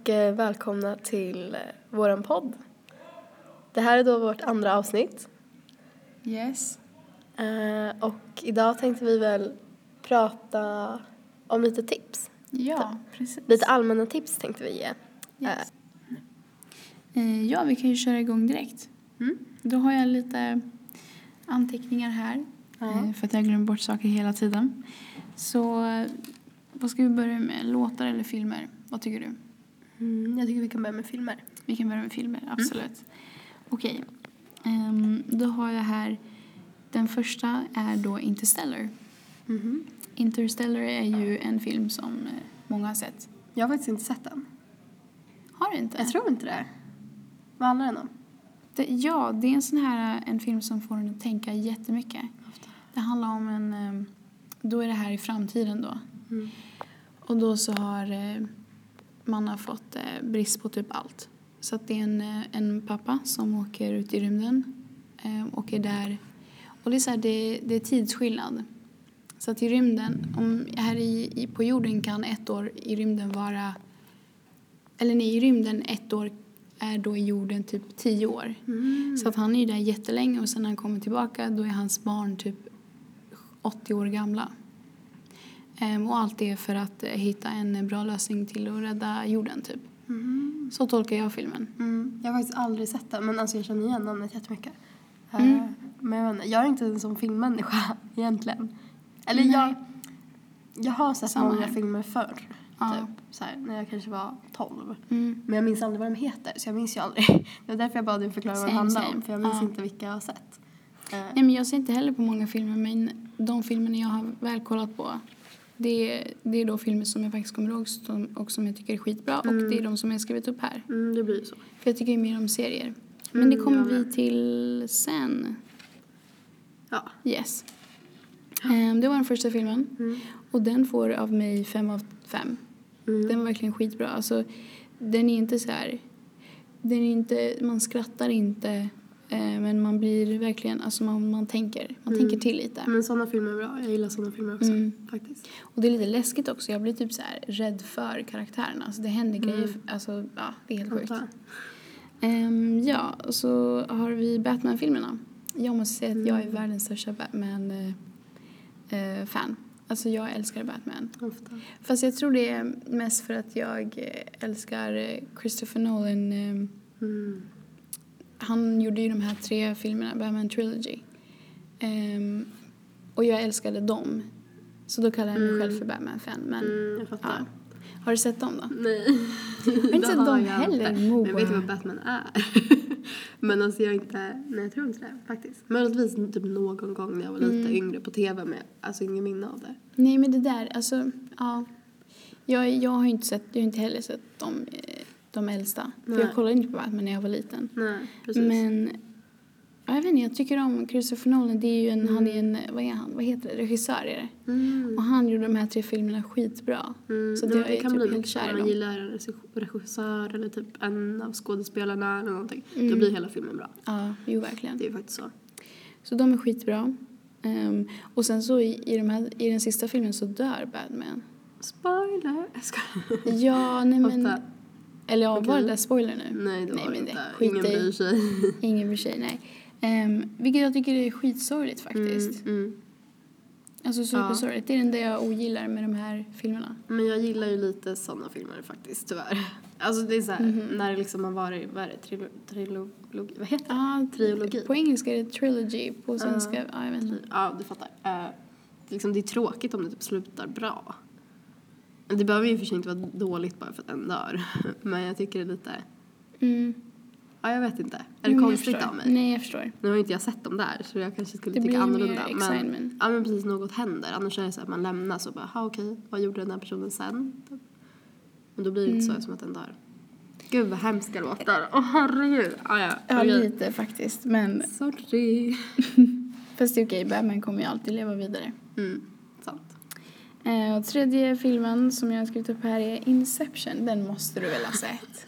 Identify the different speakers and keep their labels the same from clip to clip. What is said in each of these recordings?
Speaker 1: och eh, välkomna till eh, våran podd. Det här är då vårt andra avsnitt
Speaker 2: Yes.
Speaker 1: eh, och idag tänkte vi väl prata om lite tips.
Speaker 2: Ja, precis.
Speaker 1: Lite allmänna tips tänkte vi ge.
Speaker 2: Yes. Ja, vi kan ju köra igång direkt.
Speaker 1: Mm.
Speaker 2: Då har jag lite anteckningar här.
Speaker 1: Ja.
Speaker 2: För att jag glömmer bort saker hela tiden. Så vad ska vi börja med? Låtar eller filmer? Vad tycker du?
Speaker 1: Mm, jag tycker vi kan börja med filmer.
Speaker 2: Vi kan börja med filmer, absolut. Okej. Ehm, då har jag här... Den första är då Interstellar.
Speaker 1: Mhm.
Speaker 2: Interstellar är ju en film som eh, många har sett.
Speaker 1: Jag har faktiskt inte sett den.
Speaker 2: Har du inte?
Speaker 1: Jag tror inte det. Vad handlar den om?
Speaker 2: Det, ja, det är en sån här en film som får en att tänka jättemycket. Det handlar om en... eh, Då är det här i framtiden då.
Speaker 1: Mm.
Speaker 2: Och då så har eh, man har fått eh, brist på typ allt. Så det är en, eh, en pappa som åker ut i rymden eh, och är där. Och det är så här, det, det är tidsskillnad. Så att i rymden, om här i, i, på jorden kan ett år i rymden vara... Eller nej, i rymden ett år är då i jorden typ tio år.
Speaker 1: Mm.
Speaker 2: Så att han är där jättelänge och sen när han kommer tillbaka då är hans barn typ 80 år gamla. Ehm, och allt det för att eh, hitta en bra lösning till att rädda jorden typ.
Speaker 1: Mm.
Speaker 2: Så tolkar jag filmen.
Speaker 1: Mm. Jag har faktiskt aldrig sett den, men alltså jag känner igen namnet jättemycket. Eh,
Speaker 2: Mm.
Speaker 1: Men jag, inte, jag är inte en sån filmmänniska egentligen. Eller
Speaker 2: Nej.
Speaker 1: jag, jag har sett
Speaker 2: Samma
Speaker 1: många
Speaker 2: här.
Speaker 1: filmer förr.
Speaker 2: Ja.
Speaker 1: Typ, så här, när jag kanske var 12.
Speaker 2: Mm.
Speaker 1: Men jag minns aldrig vad de heter, så jag minns ju aldrig. Det var därför jag bad dig förklara vad det
Speaker 2: Same,
Speaker 1: handlar om,
Speaker 2: same.
Speaker 1: för jag minns
Speaker 2: Ja.
Speaker 1: inte vilka jag har sett. Eh,
Speaker 2: Nej men jag ser inte heller på många filmer men de filmerna jag har väl kollat på det är, det är då filmer som jag faktiskt kommer ihåg som, och som jag tycker är skitbra och det är de som jag skrivit upp här.
Speaker 1: mm, det blir så.
Speaker 2: För jag tycker ju mer om serier. Men
Speaker 1: Mm,
Speaker 2: det kommer vi till sen.
Speaker 1: Ja.
Speaker 2: Yes. Ehm, det var den första filmen.
Speaker 1: Mm.
Speaker 2: Och den får av mig fem av fem.
Speaker 1: Mm.
Speaker 2: Den var verkligen skitbra. Alltså, den är inte så här... Den är inte, man skrattar inte, men man blir verkligen... Alltså man, man tänker. Man tänker till lite.
Speaker 1: Men sådana filmer är bra, jag gillar sådana filmer också
Speaker 2: Mm.
Speaker 1: faktiskt.
Speaker 2: Och det är lite läskigt också. Jag blir typ så här rädd för karaktärerna. Alltså det händer grejer.
Speaker 1: Mm.
Speaker 2: Alltså, ja, det är helt sjukt. Ehm, ja, och så har vi Batman-filmerna. Jag måste säga att jag är
Speaker 1: Mm.
Speaker 2: världens största Batman-fan. alltså jag älskar Batman.
Speaker 1: Ofta.
Speaker 2: Fast jag tror det är mest för att jag eh, älskar eh, Christopher Nolan. eh,
Speaker 1: Mm.
Speaker 2: Han gjorde ju de här tre filmerna, Batman Trilogy. Ehm, och jag älskade dem. Så då kallar jag mig
Speaker 1: Mm.
Speaker 2: själv för Batman-fan. Men,
Speaker 1: Mm,
Speaker 2: ja. Har du sett dem då?
Speaker 1: Nej.
Speaker 2: Jag har inte sett dem heller,
Speaker 1: inte. Men jag vet vad Batman är. men alltså jag inte, nej jag tror inte det faktiskt. Möjligtvis typ någon gång när jag var lite
Speaker 2: Mm.
Speaker 1: yngre på tv med, alltså inget minne av det.
Speaker 2: Nej, men det där, alltså, ja. Jag, jag har ju inte sett, jag har inte heller sett de, eh, de äldsta. För jag kollade inte på Batman när jag var liten.
Speaker 1: Nej, precis.
Speaker 2: Men, ja, jag vet inte, jag tycker om Christopher Nolan. Det är ju en, han är
Speaker 1: Mm.
Speaker 2: en, vad är han, vad heter det, regissör är det.
Speaker 1: Mm.
Speaker 2: Och han gjorde de här tre filmerna skitbra.
Speaker 1: Mm.
Speaker 2: Så det,
Speaker 1: det kan
Speaker 2: typ
Speaker 1: bli
Speaker 2: helt kär i
Speaker 1: man gillar en regi- regissör eller typ en av skådespelarna eller någonting. Då
Speaker 2: Mm.
Speaker 1: blir hela filmen bra.
Speaker 2: Ja, jo verkligen.
Speaker 1: Det är faktiskt så.
Speaker 2: Så de är skitbra. Ehm, och sen så i, i, de här, i den sista filmen så dör Batman.
Speaker 1: Spoiler! Jag skojar.
Speaker 2: Ja, nej men... Eller ja, var
Speaker 1: Okej.
Speaker 2: det där spoiler nu?
Speaker 1: Nej, det
Speaker 2: Nej,
Speaker 1: var det inte.
Speaker 2: skit
Speaker 1: Ingen bryr sig.
Speaker 2: Ingen bryr sig, nej. Um, vilket jag tycker är skitsorgligt faktiskt.
Speaker 1: Mm, mm.
Speaker 2: Alltså supersorgligt. Det är det enda jag ogillar med de här filmerna.
Speaker 1: Men jag gillar ju lite sådana filmer faktiskt, tyvärr. Alltså det är så här,
Speaker 2: Mhm.
Speaker 1: när det liksom har varit, vad är det, trilo, trilogi, vad heter det?
Speaker 2: Ah,
Speaker 1: Trilogi.
Speaker 2: På engelska är det trilogy, på svenska, ja jag vet inte.
Speaker 1: Ja, du fattar. Uh, det, är liksom, det är tråkigt om det typ slutar bra. Det behöver ju för sig inte vara dåligt bara för att en dör. Men jag tycker det är lite,
Speaker 2: Mm.
Speaker 1: ja jag vet inte. Är det
Speaker 2: jag
Speaker 1: konstigt av mig?
Speaker 2: Nej, jag förstår.
Speaker 1: Nu har inte jag sett dem där så jag kanske skulle
Speaker 2: Det
Speaker 1: tycka
Speaker 2: blir mer
Speaker 1: annorlunda. Men, ja men precis, något händer. Annars är det så att man lämnas och bara, okej, vad gjorde den här personen sen? Men då blir det inte
Speaker 2: Mm.
Speaker 1: så som att den dör. Gud vad hemska låtar. Åh herregud. Ah, ja,
Speaker 2: Ja,
Speaker 1: okej.
Speaker 2: lite faktiskt. Men
Speaker 1: Sorry.
Speaker 2: fast det är okej, Batman kommer ju alltid leva vidare.
Speaker 1: Mm,
Speaker 2: och tredje filmen som jag har skrivit upp här är Inception. Den måste du väl ha sett?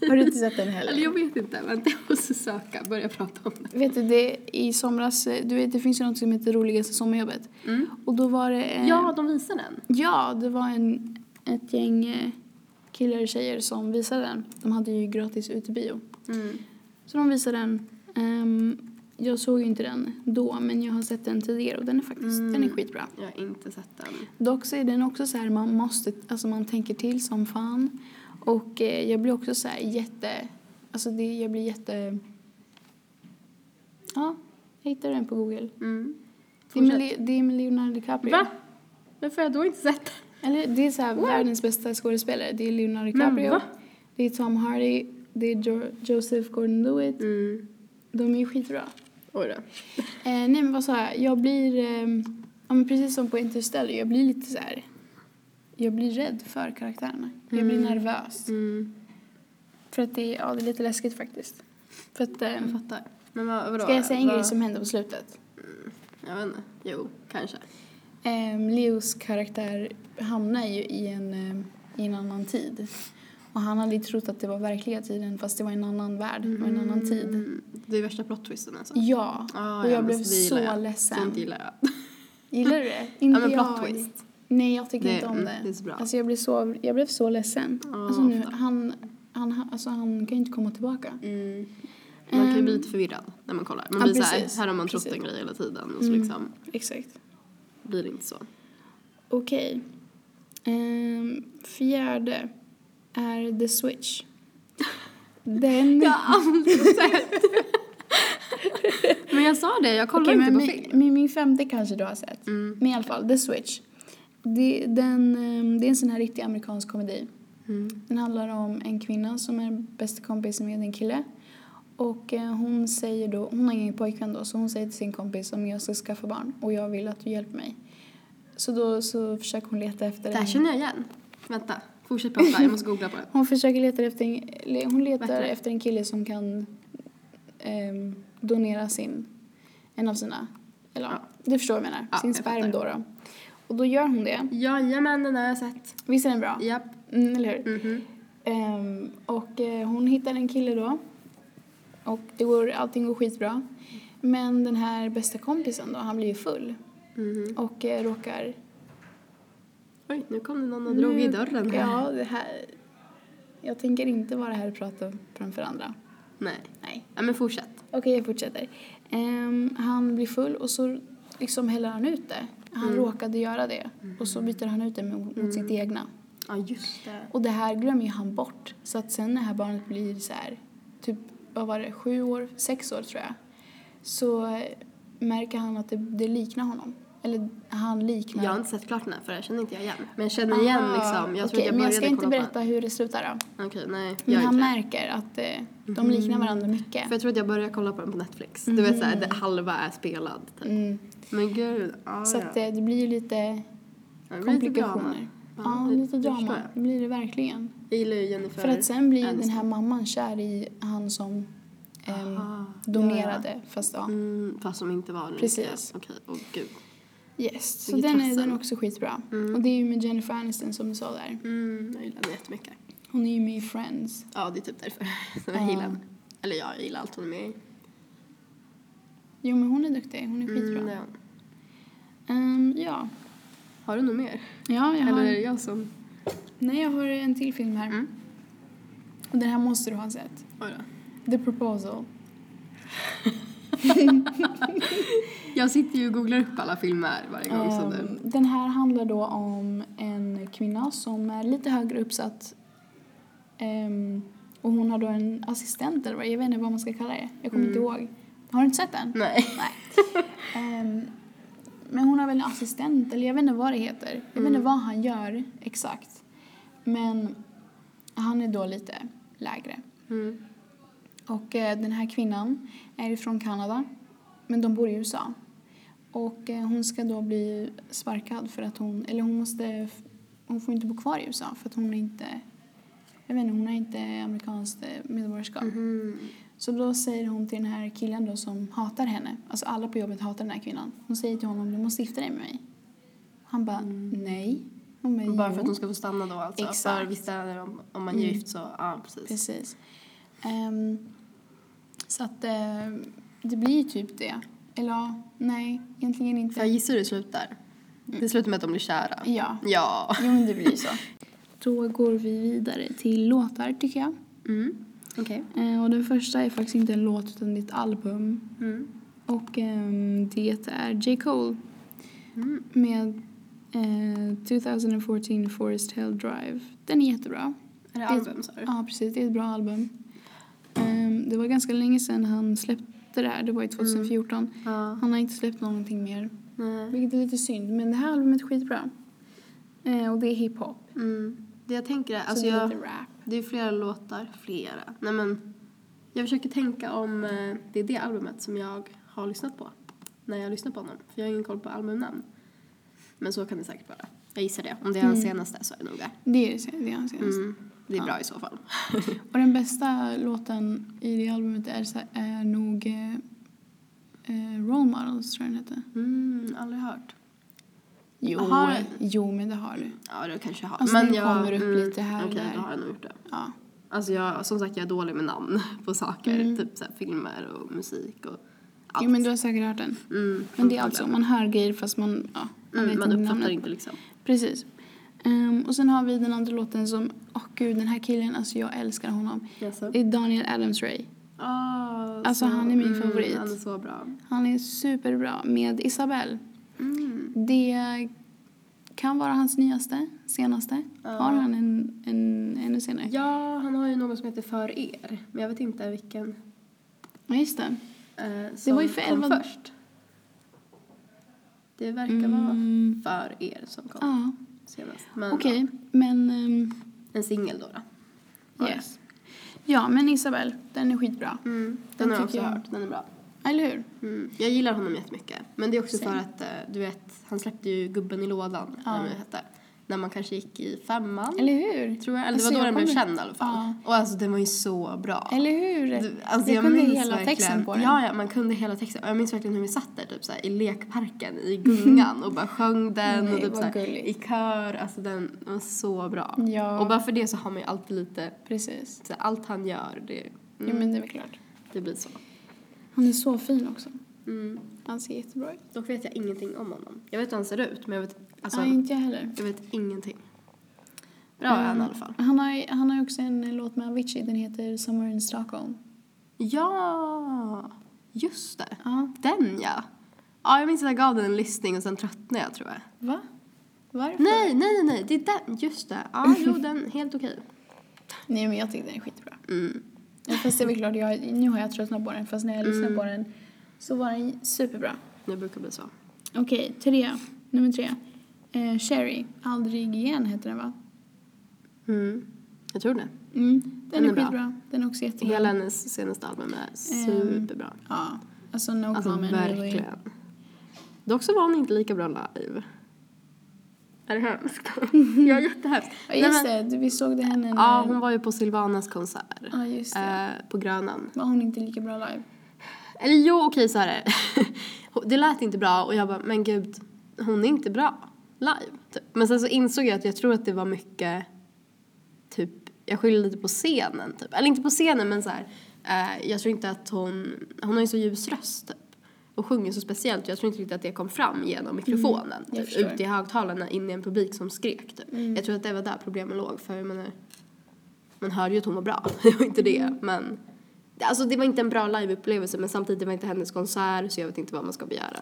Speaker 2: har du inte sett den heller?
Speaker 1: Eller jag vet inte, vänta jag måste söka, börja prata om det.
Speaker 2: Vet du, det i somras, eh, du vet det finns ju något som heter roligaste sommarjobbet.
Speaker 1: Mm.
Speaker 2: Och då var det... eh,
Speaker 1: Ja, de visar den.
Speaker 2: Ja, det var en, ett gäng... eh, killar och tjejer som visade den. De hade ju gratis utebio.
Speaker 1: Mm.
Speaker 2: Så de visade den. Ehm, jag såg ju inte den då, men jag har sett den tidigare och den är faktiskt
Speaker 1: Mm.
Speaker 2: den är skitbra.
Speaker 1: Jag har inte sett den.
Speaker 2: Dock så är den också så här, man måste, alltså man tänker till som fan. Och eh, jag blir också så här jätte, alltså det, jag blir jätte... Ja, jag hittade den på Google.
Speaker 1: Mm.
Speaker 2: Det är, med,
Speaker 1: Fortsätt.
Speaker 2: Le- det är med Leonardo DiCaprio.
Speaker 1: Va? Varför har jag då inte sett den?
Speaker 2: Eller det är så här, världens bästa skådespelare. Det är Leonardo DiCaprio,
Speaker 1: va?
Speaker 2: det är Tom Hardy, det är jo- Joseph Gordon-Levitt.
Speaker 1: Mm.
Speaker 2: De är ju skitbra.
Speaker 1: Oj då.
Speaker 2: Eh, nej men vad sa jag? Jag blir, eh, ja men precis som på Interstellar, jag blir lite så här. Jag blir rädd för karaktärerna. Jag blir
Speaker 1: Mm.
Speaker 2: nervös.
Speaker 1: Mm.
Speaker 2: För att det, ja, det är lite läskigt faktiskt. För att, eh,
Speaker 1: Jag fattar. Men vad, vadå?
Speaker 2: ska jag säga en
Speaker 1: Vad-
Speaker 2: grej som hände på slutet?
Speaker 1: Jag vet inte. Jo, kanske.
Speaker 2: Eh, Leos karaktär hamnar ju i en, eh, i en annan tid. Och han hade ju trott att det var verkliga tiden fast det var en annan värld och en annan tid.
Speaker 1: Mm. Det är värsta plot twisten alltså.
Speaker 2: Ja,
Speaker 1: Ah,
Speaker 2: och
Speaker 1: ja,
Speaker 2: jag
Speaker 1: men
Speaker 2: blev så
Speaker 1: jag.
Speaker 2: ledsen.
Speaker 1: Sånt gillar jag.
Speaker 2: Gillar du det?
Speaker 1: Ja
Speaker 2: Inte
Speaker 1: men plot
Speaker 2: jag.
Speaker 1: twist.
Speaker 2: Nej, jag tycker
Speaker 1: Det-
Speaker 2: inte om
Speaker 1: mm,
Speaker 2: det.
Speaker 1: det är så bra.
Speaker 2: Alltså jag blev så, jag blev så ledsen.
Speaker 1: Ja,
Speaker 2: alltså nu, han, han, alltså han kan ju inte komma tillbaka.
Speaker 1: Mm. Man kan ju bli lite förvirrad när man kollar. Man
Speaker 2: ja,
Speaker 1: blir såhär, här har man trott en grej hela tiden och så
Speaker 2: Mm.
Speaker 1: liksom
Speaker 2: Exakt.
Speaker 1: blir det inte så.
Speaker 2: Okej. Ehm, fjärde är The Switch. Den...
Speaker 1: Jag har aldrig sett. men jag sa det, jag kollar
Speaker 2: Okej,
Speaker 1: inte på film.
Speaker 2: min, min femte kanske du har sett.
Speaker 1: Mm.
Speaker 2: Men i alla fall, The Switch. Det, den, ehm, det är en sån här riktig amerikansk komedi.
Speaker 1: Mm.
Speaker 2: Den handlar om en kvinna som är bästa kompis med en kille. Och eh, hon säger då, hon har ingen pojkvän då, så hon säger till sin kompis om jag ska skaffa barn och jag vill att du hjälper mig. Så då så försöker hon leta efter
Speaker 1: Det här
Speaker 2: en...
Speaker 1: känner jag igen. Vänta, fortsätt prata, jag måste googla på det.
Speaker 2: Hon försöker leta efter en, hon letar
Speaker 1: Bättre.
Speaker 2: efter en kille som kan ehm, donera sin, en av sina, eller ja. Du förstår vad jag menar,
Speaker 1: Ja,
Speaker 2: sin
Speaker 1: jag
Speaker 2: sperm då, då. Och då gör hon det.
Speaker 1: Jajamän, den har jag sett.
Speaker 2: Visst är den bra?
Speaker 1: Japp.
Speaker 2: Mm, eller hur?
Speaker 1: Mhm.
Speaker 2: Ehm, och eh, hon hittar en kille då. Och det går, allting går skitbra. Men den här bästa kompisen då, han blir ju full.
Speaker 1: Mhm.
Speaker 2: Och eh, råkar...
Speaker 1: Oj, nu kom det någon och drog i dörren här.
Speaker 2: Ja, det här... Jag tänker inte vara här och prata framför andra.
Speaker 1: Nej.
Speaker 2: Nej.
Speaker 1: Ja, men fortsätt.
Speaker 2: Okej, jag fortsätter. Ehm, han blir full och så liksom häller han ut det. Han
Speaker 1: Mm.
Speaker 2: råkade göra det. Och så byter han ut det mot, mot sitt egna.
Speaker 1: Ja, just det.
Speaker 2: Och det här glömmer ju han bort. Så att sen när det här barnet blir så här, typ, vad var det, sju år, sex år tror jag. Så märker han att det, det liknar honom. Eller han liknar.
Speaker 1: Jag har inte sett klart den här för jag känner inte jag igen. Men jag känner igen
Speaker 2: Aha,
Speaker 1: liksom. Jag tror jag
Speaker 2: men jag ska inte berätta hur det slutar då.
Speaker 1: den. Okej, nej.
Speaker 2: Men han
Speaker 1: det.
Speaker 2: märker att eh, de liknar varandra mycket.
Speaker 1: För jag tror att jag började kolla på den på Netflix. Du vet såhär, det halva är spelad typ.
Speaker 2: Mm.
Speaker 1: Men gud, ah,
Speaker 2: Så
Speaker 1: ja.
Speaker 2: att eh, det blir ju lite
Speaker 1: Ja, det blir
Speaker 2: komplikationer.
Speaker 1: Ja,
Speaker 2: Ja,
Speaker 1: det-
Speaker 2: lite
Speaker 1: det
Speaker 2: drama. Det blir det verkligen.
Speaker 1: Jag gillar ju Jennifer
Speaker 2: För att sen blir den
Speaker 1: Aniston.
Speaker 2: här mamman kär i han som ehm,
Speaker 1: Aha,
Speaker 2: donerade. Fast ja.
Speaker 1: Mm, fast som inte var den
Speaker 2: Precis.
Speaker 1: Okej, åh gud.
Speaker 2: Yes, så den är, den är också skitbra.
Speaker 1: Mm.
Speaker 2: Och det är ju med Jennifer Aniston som du sa där.
Speaker 1: Mm, jag gillar den jättemycket.
Speaker 2: Hon är ju med i Friends.
Speaker 1: Ja, det är typ därför som
Speaker 2: Ja.
Speaker 1: jag gillar den. Eller ja, jag gillar allt hon är med i.
Speaker 2: Jo men hon är duktig, hon är skitbra.
Speaker 1: Mm, ja.
Speaker 2: Ehm, ja.
Speaker 1: Har du något mer?
Speaker 2: Ja, jag har,
Speaker 1: Eller är det jag som...
Speaker 2: nej, jag har en till film här.
Speaker 1: Mm.
Speaker 2: Och den här måste du ha sett.
Speaker 1: Oj då.
Speaker 2: The Proposal.
Speaker 1: Jag sitter ju och googlar upp alla filmer varje gång du...
Speaker 2: Ehm, den här handlar då om en kvinna som är lite högre uppsatt. Ehm, och hon har då en assistent eller vad, jag vet inte vad man ska kalla det. Jag kommer inte ihåg. Har du inte sett den?
Speaker 1: Nej.
Speaker 2: Nej. Ehm, men hon har väl en assistent, eller jag vet inte vad det heter. Jag vet inte vad han gör exakt. Men han är då lite lägre.
Speaker 1: Mm.
Speaker 2: Och eh, den här kvinnan är ifrån Kanada, men de bor i USA. Och eh, hon ska då bli sparkad för att hon, eller hon måste, hon får inte bo kvar i USA för att hon är inte, jag vet inte, hon har inte amerikanskt eh, medborgarskap.
Speaker 1: Mhm.
Speaker 2: Så då säger hon till den här killen då som hatar henne, alltså alla på jobbet hatar den här kvinnan. Hon säger till honom, du måste gifta dig med mig. Han bara, nej. Hon bara,
Speaker 1: Bara för att hon ska få stanna då alltså?
Speaker 2: Exakt.
Speaker 1: För vissa länder om, om man är
Speaker 2: Mm.
Speaker 1: gift så, ja precis.
Speaker 2: Precis. Ehm, så att eh, det blir typ det. Eller ja, nej, egentligen
Speaker 1: För jag
Speaker 2: inte.
Speaker 1: gissar hur det slutar. Det slutar med att de blir kära.
Speaker 2: Ja,
Speaker 1: Ja.
Speaker 2: jo men det blir så. då går vi vidare till låtar tycker jag.
Speaker 1: Mm. Okej.
Speaker 2: Eh, och den första är faktiskt inte en låt utan det är ett album.
Speaker 1: Mm.
Speaker 2: Och ehm, det är J. Cole
Speaker 1: Mm.
Speaker 2: med eh, 2014 Forest Hill Drive. Den är jättebra.
Speaker 1: Är det
Speaker 2: Det-
Speaker 1: album sa du?
Speaker 2: Ja, precis. Det är ett bra album. Ehm, det var ganska länge sedan han släppte det här. Det var i 2014.
Speaker 1: Ja.
Speaker 2: Han har inte släppt någonting mer.
Speaker 1: Nej.
Speaker 2: Vilket är lite synd. Men det här albumet är skitbra. Eh, och det är hiphop.
Speaker 1: Mm. Det jag tänker är,
Speaker 2: så
Speaker 1: alltså
Speaker 2: det är
Speaker 1: jag,
Speaker 2: lite rap.
Speaker 1: det är flera låtar, flera. Nej men, jag försöker tänka om eh, det är det albumet som jag har lyssnat på. När jag lyssnar på honom. För jag har ingen koll på albumnamn. Men så kan det säkert vara. Jag gissar det. Om det är hans
Speaker 2: Mm.
Speaker 1: senaste så är det nog det.
Speaker 2: Det är det, det är hans senaste.
Speaker 1: Mm. Det är
Speaker 2: Ja.
Speaker 1: bra i så fall.
Speaker 2: Och den bästa låten i det albumet är, så, är nog eh, eh, Role Models, tror jag den heter.
Speaker 1: Mm, aldrig hört.
Speaker 2: Jo,
Speaker 1: du?
Speaker 2: jo men det har du.
Speaker 1: Ja, det kanske jag har.
Speaker 2: Alltså, den kommer upp lite här och
Speaker 1: Okej,
Speaker 2: där.
Speaker 1: då har jag nog gjort det.
Speaker 2: Ja.
Speaker 1: Alltså jag, som sagt, jag är dålig med namn på saker.
Speaker 2: Mm.
Speaker 1: Typ så här, filmer och musik och allt.
Speaker 2: Jo men du har säkert hört den.
Speaker 1: Mm,
Speaker 2: Men det är alltså, man hör grejer fast man, ja, man
Speaker 1: Mm,
Speaker 2: vet
Speaker 1: man
Speaker 2: inte
Speaker 1: uppfattar
Speaker 2: namnet.
Speaker 1: inte liksom.
Speaker 2: Precis. Ehm, och sen har vi den andra låten som, åh gud den här killen, alltså jag älskar honom.
Speaker 1: Jaså?
Speaker 2: Det är Daniel Adams-Ray.
Speaker 1: Ah,
Speaker 2: Alltså, han är min
Speaker 1: mm,
Speaker 2: favorit.
Speaker 1: Han är så bra.
Speaker 2: Han är superbra med Isabelle.
Speaker 1: Mm.
Speaker 2: Det kan vara hans nyaste, senaste.
Speaker 1: Ja.
Speaker 2: Har han en, en ännu senare?
Speaker 1: Ja, han har ju något som heter För er. Men jag vet inte vilken
Speaker 2: Ja, just det.
Speaker 1: eh, som
Speaker 2: var ju för elva-
Speaker 1: först. Det verkar
Speaker 2: Mm.
Speaker 1: vara För er som kom
Speaker 2: Ja,
Speaker 1: senast. Men,
Speaker 2: okej. Men, ehm,
Speaker 1: ja, en singel då. då.
Speaker 2: Yes. Ja, men Isabelle, den är skitbra.
Speaker 1: Mm,
Speaker 2: Den
Speaker 1: den har jag också
Speaker 2: jag-
Speaker 1: hört. Den är bra.
Speaker 2: Eller hur?
Speaker 1: Mm. Jag gillar honom jättemycket. Men det är också
Speaker 2: Same.
Speaker 1: för att, eh, du vet, han släppte ju Gubben i lådan,
Speaker 2: Ja.
Speaker 1: eller hette. När man kanske gick i femman,
Speaker 2: Eller hur?
Speaker 1: tror jag. Eller
Speaker 2: Alltså,
Speaker 1: det var då
Speaker 2: jag
Speaker 1: den blev känd i alla fall.
Speaker 2: Ja.
Speaker 1: Och alltså den var ju så bra.
Speaker 2: Eller hur?
Speaker 1: Du, alltså,
Speaker 2: jag, kunde
Speaker 1: minns
Speaker 2: hela
Speaker 1: verkligen-
Speaker 2: texten på den.
Speaker 1: Ja, ja, man kunde hela texten. Och jag minns verkligen hur vi satt där typ, så här, i lekparken i gungan och bara sjöng den
Speaker 2: Nej,
Speaker 1: och typ,
Speaker 2: vad
Speaker 1: så här,
Speaker 2: gulligt.
Speaker 1: i kör. Alltså den var så bra.
Speaker 2: Ja.
Speaker 1: Och bara för det så har man ju alltid lite,
Speaker 2: Precis.
Speaker 1: så här, allt han gör, det, mm,
Speaker 2: Jo, men det är väl klart.
Speaker 1: det blir så.
Speaker 2: Han är så fin också.
Speaker 1: Mm.
Speaker 2: Han ser jättebra ut.
Speaker 1: Dock vet jag ingenting om honom. Jag vet hur han ser ut, men jag vet, alltså,
Speaker 2: Nej, inte jag heller.
Speaker 1: jag vet ingenting. Bra är han i alla fall.
Speaker 2: Han har, han har också en låt med Avicii, den heter Somewhere in Stockholm.
Speaker 1: Ja, just det.
Speaker 2: Ja.
Speaker 1: Den ja. Ja, jag minns att jag gav den en lyssning och sen tröttnade jag tror jag.
Speaker 2: Va? Varför?
Speaker 1: Nej, nej, nej, det är den. Just det. Ja, jo, den helt okej.
Speaker 2: Nej, men jag tycker den är skitbra.
Speaker 1: Mm.
Speaker 2: Ja, fast det är väl klart, jag, nu har jag tröttnat på den, fast när jag lyssnade
Speaker 1: Mm.
Speaker 2: på den så var den superbra.
Speaker 1: Det brukar bli så.
Speaker 2: Okej, tre. Nummer tre. Eh, Sherry. Aldrig igen heter den va?
Speaker 1: Mm. Jag tror det.
Speaker 2: Mm. Den,
Speaker 1: Den
Speaker 2: är,
Speaker 1: är bra.
Speaker 2: skitbra. Den är också jättebra.
Speaker 1: Hela hennes senaste album är superbra.
Speaker 2: Ja. Alltså No
Speaker 1: Alltså
Speaker 2: comment.
Speaker 1: verkligen. Dock så var hon inte lika bra live. Är det hemskt? ja, jättehemskt.
Speaker 2: Ja, just det. Du- Vi såg det henne när...
Speaker 1: Ja, hon var ju på Silvanas konsert.
Speaker 2: Ja, just det.
Speaker 1: Eh, på Grönan.
Speaker 2: Var hon inte lika bra live?
Speaker 1: Eller jo, okej så här är det. Det lät inte bra och jag bara, men gud, hon är inte bra live. Typ. Men sen så insåg jag att jag tror att det var mycket, typ, jag skyller lite på scenen typ. Eller inte på scenen men så här, eh, jag tror inte att hon, hon har ju så ljus röst typ. Och sjunger så speciellt. Jag tror inte riktigt att det kom fram genom mikrofonen.
Speaker 2: Mm,
Speaker 1: typ,
Speaker 2: förstår.
Speaker 1: ut i högtalarna in i en publik som skrek typ.
Speaker 2: Mm.
Speaker 1: Jag tror att det var där problemen låg. För jag menar, man hörde ju att hon var bra. Det var inte det.
Speaker 2: Mm.
Speaker 1: Men Alltså det var inte en bra liveupplevelse men samtidigt det var inte hennes konsert så jag vet inte vad man ska begära.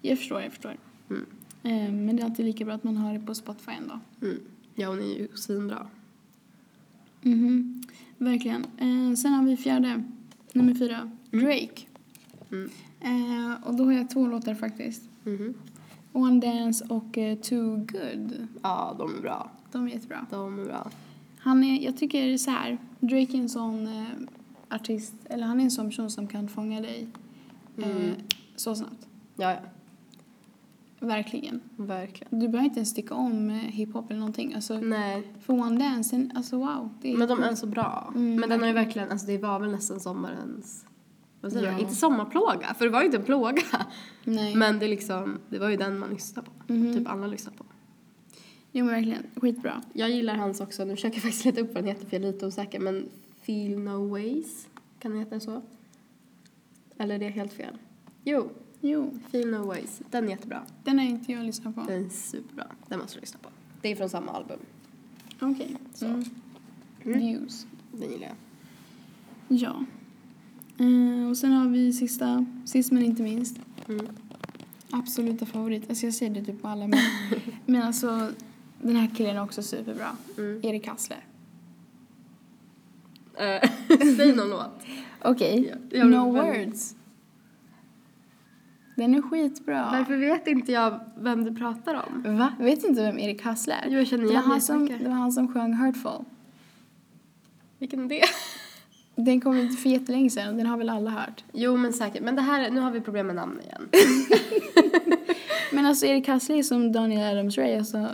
Speaker 2: Jag förstår, jag förstår.
Speaker 1: Mm.
Speaker 2: Eh, men det är alltid lika bra att man har det på Spotify ändå.
Speaker 1: Mm. Ja hon är ju svinbra.
Speaker 2: Mhm. Verkligen. Eh, sen har vi fjärde, nummer fyra, Drake.
Speaker 1: Mm.
Speaker 2: Eh, och då har jag två låtar faktiskt.
Speaker 1: Mhm.
Speaker 2: One Dance och eh, Too Good.
Speaker 1: Ja de är bra.
Speaker 2: De är jättebra.
Speaker 1: De är bra.
Speaker 2: Han är, jag tycker så här, Drake är en sån eh, artist, eller han är en sån person som kan fånga dig eh,
Speaker 1: Mm.
Speaker 2: så snabbt.
Speaker 1: Ja, ja.
Speaker 2: Verkligen.
Speaker 1: Verkligen.
Speaker 2: Du behöver inte ens tycka om eh, hiphop eller någonting. Alltså,
Speaker 1: Nej.
Speaker 2: för One Dance, alltså wow. Det är
Speaker 1: Men de är så bra.
Speaker 2: Mm,
Speaker 1: men den har ju
Speaker 2: verkligen.
Speaker 1: alltså det var väl nästan sommarens, vad säger
Speaker 2: Ja.
Speaker 1: Inte sommarplåga för det var ju inte en plåga.
Speaker 2: Nej.
Speaker 1: Men det liksom, det var ju den man lyssnade på.
Speaker 2: Mhm.
Speaker 1: Typ alla lyssnade på.
Speaker 2: Jo men verkligen, skitbra.
Speaker 1: Jag gillar hans också, nu försöker jag faktiskt leta upp vad den heter för jag är lite osäker, men Feel No Ways, kan den heta så? Eller är det helt fel? Jo,
Speaker 2: Jo,
Speaker 1: Feel No Ways, den är jättebra.
Speaker 2: den har inte jag lyssnat på.
Speaker 1: Den är superbra, den måste du lyssna på. Det är från samma album.
Speaker 2: Okej.
Speaker 1: Så.
Speaker 2: Mm. Views.
Speaker 1: Den gillar jag.
Speaker 2: Ja. Eh, och sen har vi sista, sist men inte minst.
Speaker 1: Mm.
Speaker 2: Absoluta favorit. Alltså jag säger det typ på alla men, men alltså den här killen är också superbra.
Speaker 1: Mm.
Speaker 2: Erik Hassler.
Speaker 1: Eh, Säg någon låt.
Speaker 2: Okej.
Speaker 1: Jag
Speaker 2: no words. Den är skitbra.
Speaker 1: Varför vet inte jag vem du pratar om?
Speaker 2: Va? Vet inte vem Erik Hassler är?
Speaker 1: Jo, jag känner
Speaker 2: det, var
Speaker 1: igen
Speaker 2: han som, det var han som sjöng Hurtful.
Speaker 1: Vilken är det?
Speaker 2: Den kom inte för jättelänge sedan och den har väl alla hört.
Speaker 1: Jo, men säkert. Men det här, nu har vi problem med namn igen.
Speaker 2: Men alltså Erik Hassler är som Daniel Adams-Ray. Alltså,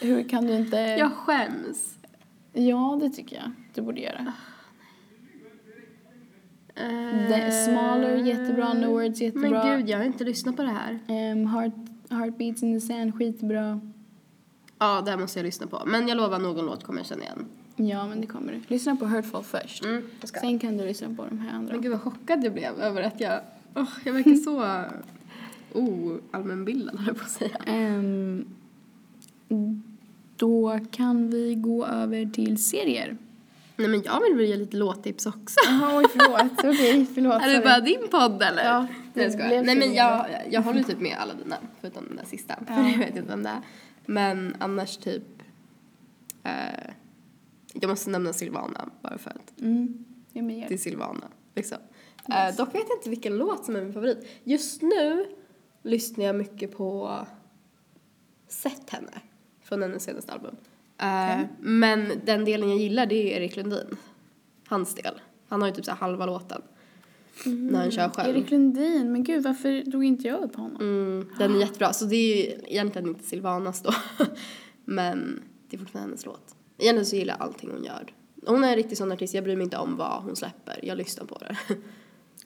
Speaker 2: hur kan du inte...
Speaker 1: Jag skäms.
Speaker 2: Ja, det tycker jag du borde göra.
Speaker 1: Eh,
Speaker 2: The Smaller, jättebra. No Words, jättebra.
Speaker 1: Men gud, jag har inte lyssnat på det här.
Speaker 2: Um, heart, heartbeats in the Sand, skitbra.
Speaker 1: Ja, det här måste jag lyssna på. Men jag lovar, någon låt kommer jag känna igen.
Speaker 2: Ja, men det kommer du. Lyssna på Hurtful först.
Speaker 1: Mm.
Speaker 2: Sen kan du lyssna på de här andra.
Speaker 1: Men gud vad chockad jag blev över att jag... Oh, jag verkar så oallmänbildad, höll jag på att säga.
Speaker 2: Ehm, då kan vi gå över till serier.
Speaker 1: Nej, men jag vill väl ge lite låttips också.
Speaker 2: Jaha, oj förlåt. Okej, förlåt.
Speaker 1: Är det bara din podd eller?
Speaker 2: Ja,
Speaker 1: Nej, jag skojar. Nej men jag, jag håller typ med alla dina, förutom den där sista. För
Speaker 2: Ja.
Speaker 1: jag vet inte vem det är. Men annars typ... Eh, jag måste nämna Silvana, bara för att
Speaker 2: Mm, ja, men gör
Speaker 1: det är. Silvana. Liksom. Eh, dock vet jag inte vilken låt som är min favorit. Just nu lyssnar jag mycket på Sett henne, från hennes senaste album. Eh, Men den delen jag gillar det är Erik Lundin. Hans del. Han har ju typ så halva låten. När han kör själv.
Speaker 2: Erik Lundin, men gud varför drog inte jag upp honom?
Speaker 1: Mm, den är jättebra. Så det är ju egentligen inte Silvanas då. Men det är fortfarande hennes låt. Egentligen så gillar jag allting hon gör. Hon är en riktig sån artist, jag bryr mig inte om vad hon släpper. Jag lyssnar på det.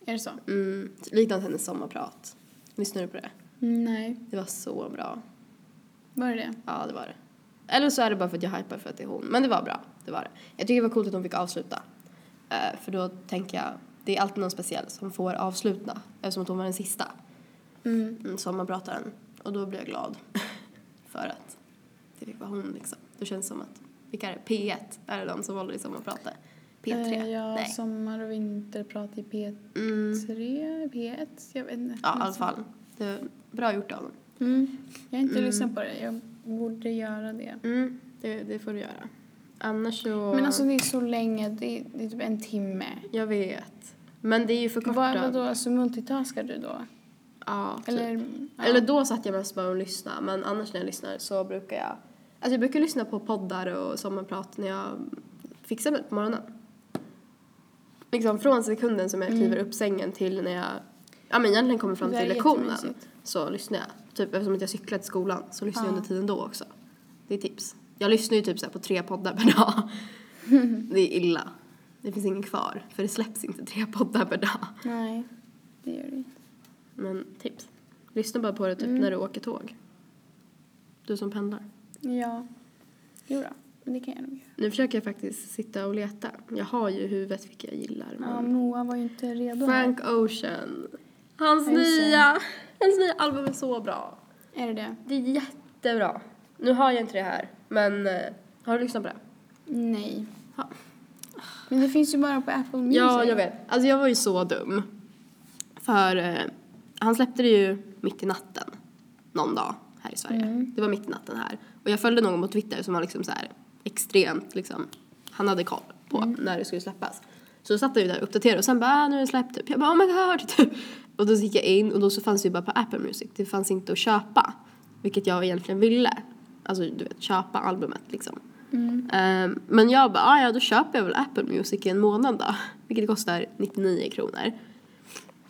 Speaker 2: Är det så?
Speaker 1: Mm, likadant hennes sommarprat. Lyssnar du på det?
Speaker 2: Mm, nej,
Speaker 1: Det var så bra.
Speaker 2: var det det?
Speaker 1: Ja, det var det. Eller så är det bara för att jag hypar för att det är hon. Men det var bra. Det var det. Jag tycker det var coolt att hon fick avsluta. Eh, för då tänker jag, det är alltid någon speciell som får avsluta. Eftersom att hon var den sista.
Speaker 2: Mm.
Speaker 1: Mm, sommarprataren. Och då blir jag glad. för att det fick vara hon liksom. Då känns det som att, vilka är det? P1 är det de som håller i sommarpratet. P3?
Speaker 2: Eh, ja,
Speaker 1: Nej.
Speaker 2: sommar och vinterprat i P3,
Speaker 1: Mm,
Speaker 2: P1, jag vet inte.
Speaker 1: ja, i alla fall. Det bra gjort av dem.
Speaker 2: Mm. Jag har inte
Speaker 1: Mm.
Speaker 2: lyssnat på det, jag borde göra det.
Speaker 1: Mm, det, det får du göra. Annars så...
Speaker 2: Men alltså det är så länge, det är, det är typ en timme.
Speaker 1: Jag vet. Men det är ju förkortat.
Speaker 2: Vad, vadå, alltså multitaskar du då?
Speaker 1: Ja, typ.
Speaker 2: Eller, ja.
Speaker 1: Eller då satt jag mest bara och lyssnade. Men annars när jag lyssnar så brukar jag... Alltså jag brukar lyssna på poddar och sommarprat när jag fixar mig på morgonen. Liksom från sekunden som jag kliver upp sängen till när jag... Ja men egentligen kommer fram till lektionen. Så lyssnar jag. Typ eftersom att jag cyklar till skolan så lyssnar jag
Speaker 2: Ja.
Speaker 1: under tiden då också. Det är tips. Jag lyssnar ju typ så på tre poddar per dag. det är illa. Det finns ingen kvar. För det släpps inte tre poddar per dag.
Speaker 2: Nej, det gör det inte.
Speaker 1: Men tips. Lyssna bara på det typ
Speaker 2: Mm.
Speaker 1: när du åker tåg. Du som pendlar.
Speaker 2: Ja, jo då, men det kan jag nog göra.
Speaker 1: Nu försöker jag faktiskt sitta och leta. Jag har ju huvudet vilka jag gillar.
Speaker 2: Ja. Moa var ju inte redo.
Speaker 1: Frank Ocean. Hans nya, hans nya album är så bra.
Speaker 2: Är det det?
Speaker 1: Det är jättebra. Nu har jag inte det här, men eh, har du lyssnat på det?
Speaker 2: Nej.
Speaker 1: Ja.
Speaker 2: Men det finns ju bara på Apple Music.
Speaker 1: Ja, jag vet. Alltså jag var ju så dum. För eh, han släppte det ju mitt i natten. Någon dag här i Sverige.
Speaker 2: Mm.
Speaker 1: Det var mitt i natten här. Och jag följde någon på Twitter som var liksom så här extremt liksom. Han hade koll på
Speaker 2: Mm.
Speaker 1: när det skulle släppas. Så då satt jag ju där och uppdaterade och sen bara ah, nu är det släppt typ. Jag bara oh my god typ. Och då gick jag in och då så fanns det ju bara på Apple Music. Det fanns inte att köpa. Vilket jag egentligen ville. Alltså du vet köpa albumet liksom.
Speaker 2: Mm.
Speaker 1: Ehm, men jag bara, ah, ja då köper jag väl Apple Music i en månad då. Vilket kostar 99 kronor.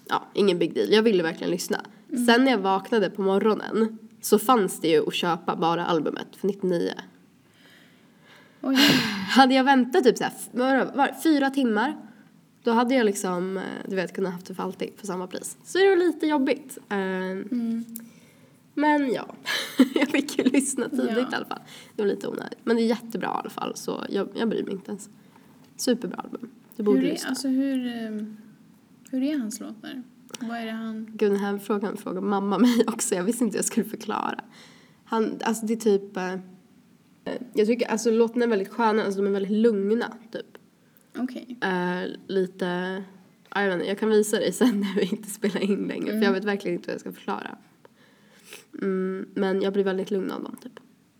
Speaker 1: Ja, ingen big deal. Jag ville verkligen lyssna. Sen när jag vaknade på morgonen så fanns det ju att köpa bara albumet för 99.
Speaker 2: Oj.
Speaker 1: Hade jag väntat typ såhär, var det, fyra timmar då hade jag liksom, eh, du vet, kunnat haft det för alltid för samma pris. Så det var lite jobbigt. Ehm,
Speaker 2: Mm.
Speaker 1: men ja, jag fick ju lyssna tidigt
Speaker 2: Ja.
Speaker 1: i alla fall. Det var lite onödigt. Men det är jättebra i alla fall så jag, jag bryr mig inte ens. Superbra album. Du borde
Speaker 2: Hur är,
Speaker 1: lyssna.
Speaker 2: alltså hur, ehm, hur är hans låtar? Vad är det han...
Speaker 1: Gud, den här frågan frågar mamma mig också. Jag visste inte jag skulle förklara. Han, alltså det är typ... Eh, Jag tycker alltså låtarna är väldigt sköna, alltså de är väldigt lugna typ.
Speaker 2: Okej.
Speaker 1: Eh, lite, ja, jag vet inte, jag kan visa dig sen när vi inte spelar in längre för jag vet verkligen inte vad jag ska förklara. Mm, men jag blir väldigt lugn av dem typ.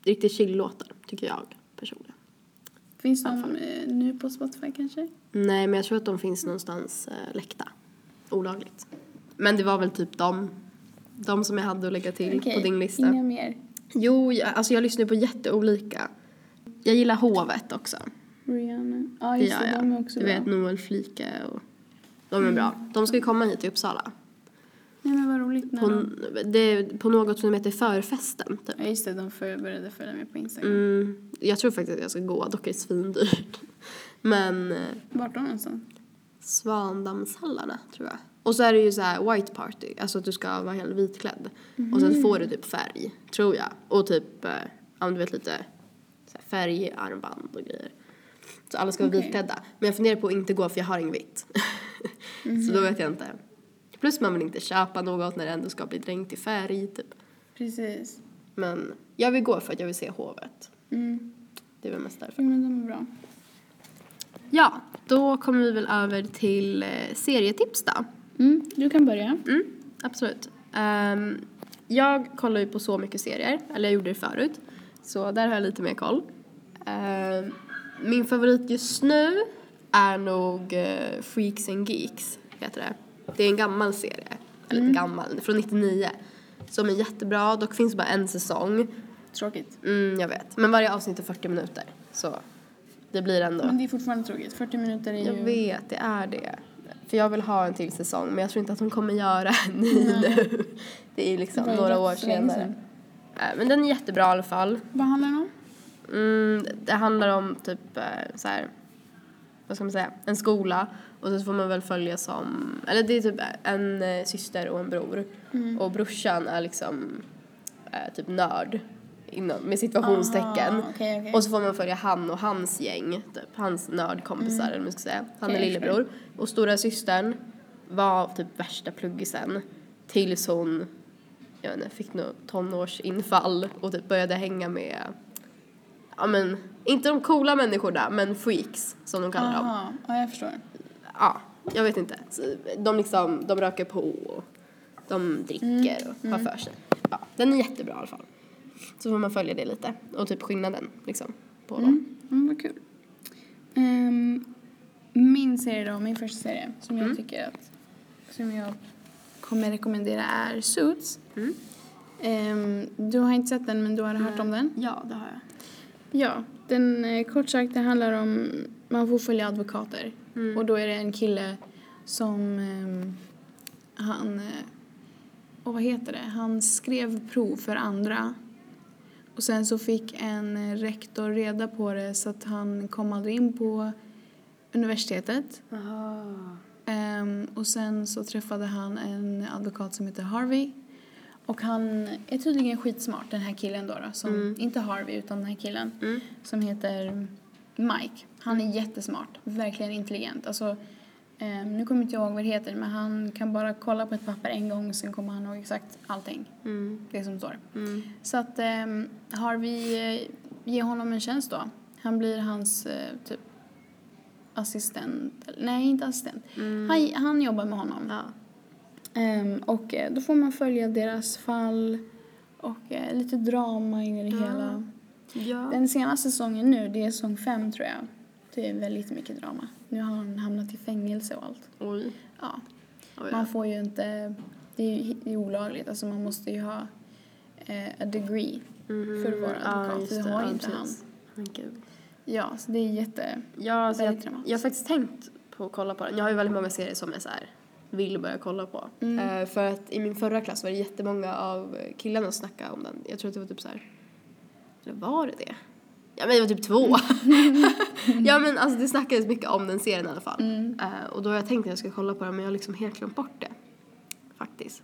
Speaker 1: Riktigt chill-låtar tycker jag personligen.
Speaker 2: Finns de eh, nu på Spotify kanske?
Speaker 1: Nej men jag tror att de finns någonstans eh, läckta. Olagligt. Men det var väl typ de, de som jag hade att lägga till
Speaker 2: Okej,
Speaker 1: på din lista.
Speaker 2: Inga mer.
Speaker 1: Jo, jag, alltså jag lyssnar på jätteolika. Jag gillar Hovet också.
Speaker 2: Ja,
Speaker 1: Det
Speaker 2: just
Speaker 1: gör
Speaker 2: det.
Speaker 1: jag.
Speaker 2: De är också
Speaker 1: du
Speaker 2: bra. Mm.
Speaker 1: vet Noel Flike och de är bra. De ska ju komma hit till Uppsala.
Speaker 2: Nej men vad roligt. När
Speaker 1: På,
Speaker 2: de...
Speaker 1: det, på något som heter Förfesten typ.
Speaker 2: Ja just det, de för, började följa med på Instagram.
Speaker 1: Mm, jag tror faktiskt att jag ska gå, dock är det svindyrt. Men eh,
Speaker 2: Vart då någonstans?
Speaker 1: Svandammshallarna tror jag. Och så är det ju så här white party, alltså att du ska vara helt vitklädd. Och sen får du typ färg, tror jag. Och typ, eh, ja men du vet lite så här färgarmband och grejer. Så alla ska vara
Speaker 2: Okej.
Speaker 1: vitklädda. Men jag funderar på att inte gå för jag har inget vitt. så då vet jag inte. Plus man vill inte köpa något när det ändå ska bli dränkt i färg typ.
Speaker 2: Precis.
Speaker 1: Men jag vill gå för att jag vill se hovet.
Speaker 2: Mm.
Speaker 1: Det är väl mest därför.
Speaker 2: Men de är bra.
Speaker 1: Ja, då kommer vi väl över till eh, serietips då.
Speaker 2: Mm, du kan börja.
Speaker 1: Mm, absolut. Ehm, jag kollar ju på så mycket serier, eller jag gjorde det förut. Så där har jag lite mer koll. Ehm, min favorit just nu är nog eh, Freaks and Geeks, heter det. Det är en gammal serie, eller inte gammal, från 99. Som är jättebra, dock finns bara en säsong.
Speaker 2: Tråkigt.
Speaker 1: Mm, jag vet. Men varje avsnitt är 40 minuter, så det blir ändå...
Speaker 2: Men det är fortfarande tråkigt. 40 minuter är ju...
Speaker 1: Jag vet, det är det. För jag vill ha en till säsong, men jag tror inte att de kommer göra en ny nu. Det är ju liksom
Speaker 2: ju
Speaker 1: några
Speaker 2: rätt
Speaker 1: år senare.
Speaker 2: sedan.
Speaker 1: Äh, Men den är jättebra i alla fall.
Speaker 2: Vad handlar den om?
Speaker 1: Mm, det handlar om typ eh, så här, vad ska man säga, en skola och så får man väl följa som, eller det är typ en eh, syster och en bror.
Speaker 2: Mm.
Speaker 1: Och brorsan är liksom eh, typ nörd, inom, med situationstecken.
Speaker 2: Aha, okej, okej.
Speaker 1: Och så får man följa han och hans gäng, typ hans nördkompisar eller vad man ska säga. Han är
Speaker 2: Okej,
Speaker 1: lillebror. Och stora systern var typ värsta pluggisen tills hon, jag vet inte, fick något tonårsinfall och typ började hänga med, ja men, inte de coola människorna men freaks som de kallar dem.
Speaker 2: Aha, ja jag förstår.
Speaker 1: Ja, jag vet inte. Så De liksom, de röker på och de dricker och har för sig. Ja, den är jättebra i alla fall. Så får man följa det lite och typ skillnaden liksom på dem.
Speaker 2: Mm, mm, vad kul. Ehm, min serie då, min första serie som jag tycker att, som jag kommer rekommendera är Suits.
Speaker 1: Mm.
Speaker 2: Ehm, du har inte sett den men du har hört om den?
Speaker 1: Ja, det har jag.
Speaker 2: Ja, den eh, kort sagt det handlar om, man får följa advokater.
Speaker 1: Mm.
Speaker 2: Och då är det en kille som, ehm, han, eh, och vad heter det, han skrev prov för andra. Och sen så fick en eh, rektor reda på det så att han kom aldrig in på universitetet. Ehm, och sen så träffade han en advokat som heter Harvey. Och han är tydligen skitsmart, den här killen då. då som, Inte Harvey, utan den här killen.
Speaker 1: Mm.
Speaker 2: Som heter Mike. Han är jättesmart, verkligen intelligent. Alltså, ehm, nu kommer jag inte ihåg vad det heter, men han kan bara kolla på ett papper en gång sen kommer han ihåg exakt allting.
Speaker 1: Mm.
Speaker 2: Det som står.
Speaker 1: Mm.
Speaker 2: Så att Harvey eh, ger honom en tjänst då. Han blir hans eh, typ assistent. Nej, inte assistent. Han, han jobbar med honom.
Speaker 1: Ja.
Speaker 2: Ehm, och eh, då får man följa deras fall och eh, lite drama in i det hela.
Speaker 1: Ja.
Speaker 2: Den senaste säsongen nu, det är säsong fem tror jag. Det är väldigt mycket drama. Nu har han hamnat i fängelse och allt.
Speaker 1: Oj.
Speaker 2: Ja.
Speaker 1: Oj,
Speaker 2: Man
Speaker 1: ja.
Speaker 2: får ju inte, det är ju det är olagligt, alltså man måste ju ha eh, a degree
Speaker 1: Mhm.
Speaker 2: för att vara
Speaker 1: Ja,
Speaker 2: advokat.
Speaker 1: just
Speaker 2: det har ju
Speaker 1: Ja,
Speaker 2: inte han.
Speaker 1: precis. Men gud.
Speaker 2: Ja, så det är jätte...
Speaker 1: Ja, alltså jag, jag har faktiskt tänkt på att kolla på den. Jag har ju väldigt många serier som jag så här vill börja kolla på.
Speaker 2: Mm.
Speaker 1: Eh, för att i min förra klass var det jättemånga av killarna som snackade om den. Jag tror att det var typ så här, eller var det det? Ja men det var typ två. ja men alltså det snackades mycket om den serien i alla fall.
Speaker 2: Mm.
Speaker 1: Eh, och då har jag tänkt att jag ska kolla på den men jag har liksom helt glömt bort det. Faktiskt.